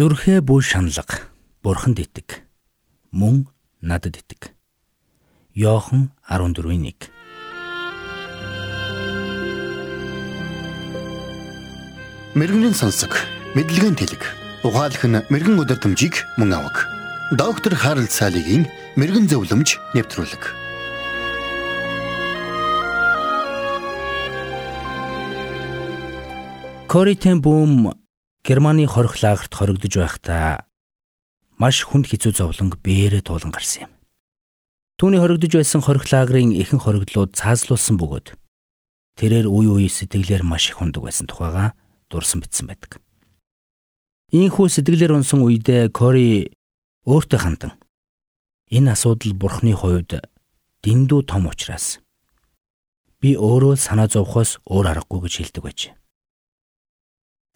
Зүрхээ бүл шаналга бурханд итэг. Мөн надад итэг. Йохан 14:1 Мэргэний сонсог, мэдлэгийн тэлэг. Ухаалх нь мэрэгэн өдөртөмжийг мөн авах. Доктор Харалт цаалогийн мэрэгэн зөвлөмж нэвтрүүлэг. Коритен бүүм Германы хорих лагерт хоригдож байхдаа маш хүнд хэцүү зовлонг бээрээ туулан гарсан юм. Түүний хоригдож байсан хорих лагерын ихэнх хоригдлууд цаазлуулсан бөгөөд тэрээр үе үе сэтгэлээр маш их хундаг байсан тухайга дурсан битсэн байдаг. Ийхүү сэтгэлээр унсан үедээ Кори өөртөө хандан энэ асуудал бурхны хувьд дэндүү том учраас би өөрөө санаа зовхоос өөр аргагүй гэж хэлдэг байж.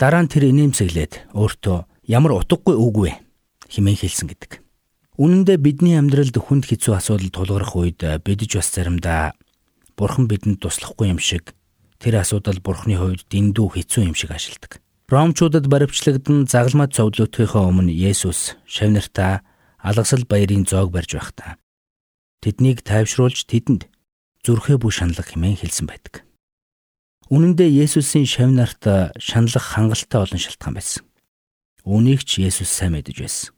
Дараа нь тэр инээмсэглээд өөртөө ямар утгагүй үг вэ хэмээн хэлсэн гэдэг. Үнэн дээр бидний амьдралд хүнд хэцүү асуудал тулгарх үед бидж бас заримдаа бурхан бидэнд туслахгүй юм шиг тэр асуудал бурхны хувьд дэндүү хэцүү юм шиг ашигладаг. Ромчуудад баривчлагдсан загалмай цовдлуудынхаа өмнө Есүс шавнартаа алгасал баярын зоог барьж байхдаа тэднийг тайвшруулж тэдэнд зүрхээ бүш шаналга хэмээн хэлсэн байдаг. Үнэн дээр Есүсийн шавнарт шаналх хангалттай олон шалтгаан байсан. Үүнийг ч Есүс сайн мэдэж байсан.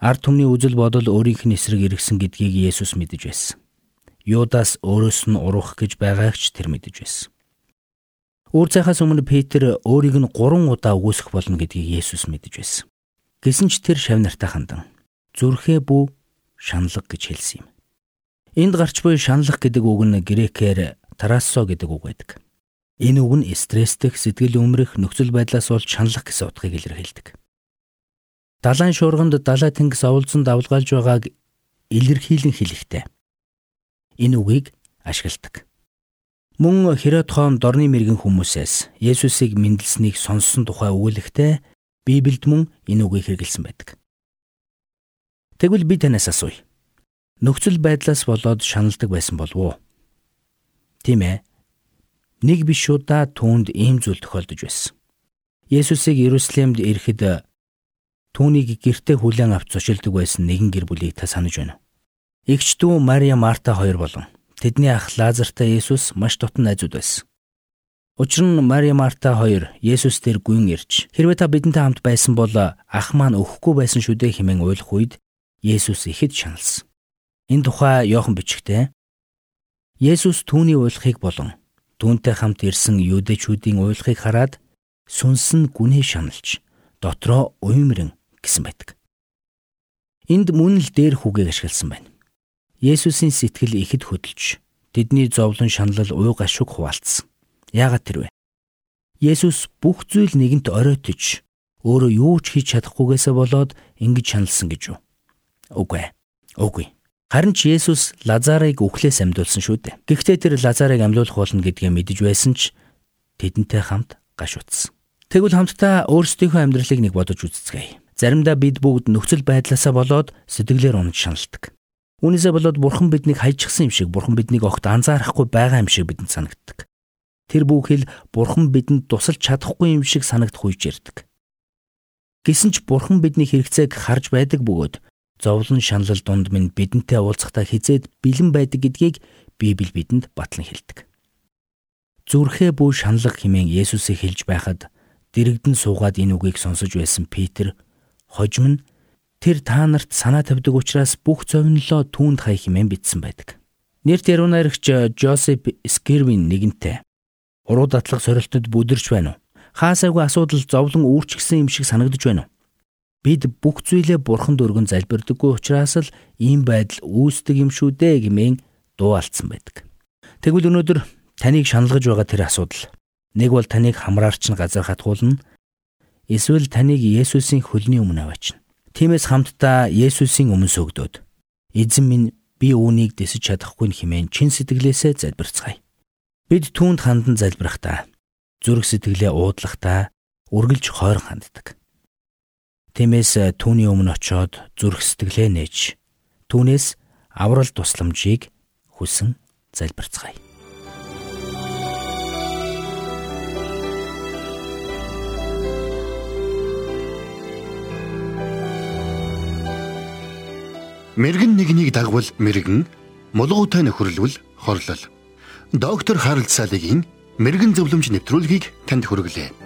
Ард түмний үзэл бодол өөрийнх нь эсрэг иргсэн гэдгийг Есүс мэдэж байсан. Юдас өөрөөс нь уруух гэж байгааг ч тэр мэдэж байсан. Өөр цайхаас өмнө Петр өөрийг нь 3 удаа үгүйсэх болно гэдгийг Есүс мэдэж байсан. Гэсэн ч тэр шавнартаа хандан зүрхээ бүү шаналга гэж хэлсэн юм. Энд гарч буй шаналх гэдэг үг нь грекээр тарассо гэдэг үг байдаг. Энэ үг нь стресстэй сэтгэл өмрөх нөхцөл байдлаас болж шаналх гэсэн утгыг илэрхийлдэг. Далайн шуурганд далай тэнгис оволцсон давлгаалж байгааг илэрхийлэн хэлэхтэй энэ үгийг ашигладаг. Мөн Херод хоон дорны мэрэгэн хүмүүсээс Есүсийг мэндэлснийг сонссон тухай өгүүлэхдээ Библиэд мөн энэ үгийг хэрэгэлсэн байдаг. Тэгвэл би танаас асууя. Нөхцөл байдлаас болоод шаналдаг байсан болов уу? Тийм ээ. Нэг биш удаа түүнд ийм зүйл тохиолдож байсан. Есүсийг Иерусалимд ирэхэд түүнийг гэртээ хүлээн авч зочилдог байсан нэгэн гэр бүлийг та санаж байна уу? Игч дүү Мария Марта хоёр болон тэдний ах Лазартай Есүс маш дотн найзууд байсан. Учир нь Мария Марта хоёр Есүс дээр гүйн ирж хэрвээ та бидэнтэй хамт байсан бол ах маань өөхгүй байсан шүү дээ хэмээн уйлах үед Есүс ихэд шаналсан. Энэ тухай Иохан бичгтээ Есүс түүний уйлахыг болон түүнтэй хамт ирсэн юудэчүүдийн уйлахыг хараад сүнс нь гүнээ шаналж дотроо уймрэн гэсэн байдаг. Энд мөн л дээр хүүгийг ашигласан байна. Есүсийн сэтгэл ихэд хөдөлж тэдний зовлон шаналл уй гашуг хуваалцсан. Яагаад тэр вэ? Есүс бүх зүйл нэгэнт оройтож өөрөө юу ч хийж чадахгүйгээсээ болоод ингэж шаналсан гэж юу? Үгүй ээ. Үгүй. Харин ч Есүс Лазарыг үхлээс амьдуулсан шүү дээ. Гэхдээ тэр Лазарыг амьлуулах болно гэдгээ мэдэж байсан ч тэдэнтэй хамт гаш утсан. Тэгвэл хамтдаа өөрсдийнхөө амьдралыг нэг бодож үзцгээе. Заримдаа бид бүгд нөхцөл байдлаасаа болоод сэтгэлээр унаж шаналдаг. Үүнээсээ болоод бурхан биднийг хайчихсан юм шиг бурхан биднийг огт анзаарахгүй байгаа юм шиг бидэнд санагддаг. Тэр бүхэл бурхан бидэнд тусалж чадахгүй юм шиг санагдах үеж ярддаг. Гэсэн ч бурхан бидний хэрэгцээг харж байдаг бөгөөд зовлон шаналл дунд минь бидэнтэй уулзахдаа хизээд бэлэн байдаг гэдгийг Библи бидэнд батлан хэлдэг. Зүрхээ бүү шаналга хэмээн Есүсийг хэлж байхад дэрэгдэн суугаад энэ үгийг сонсож байсан Питер хожим нь Тэр та нарт санаа тавьдаг учраас бүх зовнилоо түүнд хай хэмээн бичсэн байдаг. Нэр тэрүүнэрэгч Жозеф Скервин нэгэнтээ уруу датлах сорилтод бүдэрч байна уу? Хаасаагүй асуудал зовлон үүрчгсэн юм шиг санагдаж байна уу? Бид бүх зүйлээ бурханд өргөн залбирдаггүй учраас л ийм байдал үүсдэг юм шүү дээ гэмээн дуу алдсан байдаг. Тэгвэл өнөөдөр таныг шаналгаж байгаа тэр асуудал нэг бол таныг хамраарч нь газар хатгуулна эсвэл таныг Есүсийн хөлний өмнө аваачна. Тиймээс хамтдаа Есүсийн өмнө сөгдөөд эзэн минь би үүнийг дэсэж чадахгүй хэмээн чин сэтгэлээсээ залбирцгаая. Бид түүнд хандан залбирахдаа зүрх сэтгэлээ уудлахдаа үргэлж хойрон ханддаг. Тиймээс э, түүний өмнө очиод зүрх сэтгэлээ нээж түүнээс аврал тусламжийг хүсэн залбирцгаая. Мэргэн нэгнийг дагвал мэргэн, мулгуутай нөхөрлөл хорлол. Доктор Харалт Салигийн мэрэгэн зөвлөмж нэвтрүүлгийг танд хүргэлээ.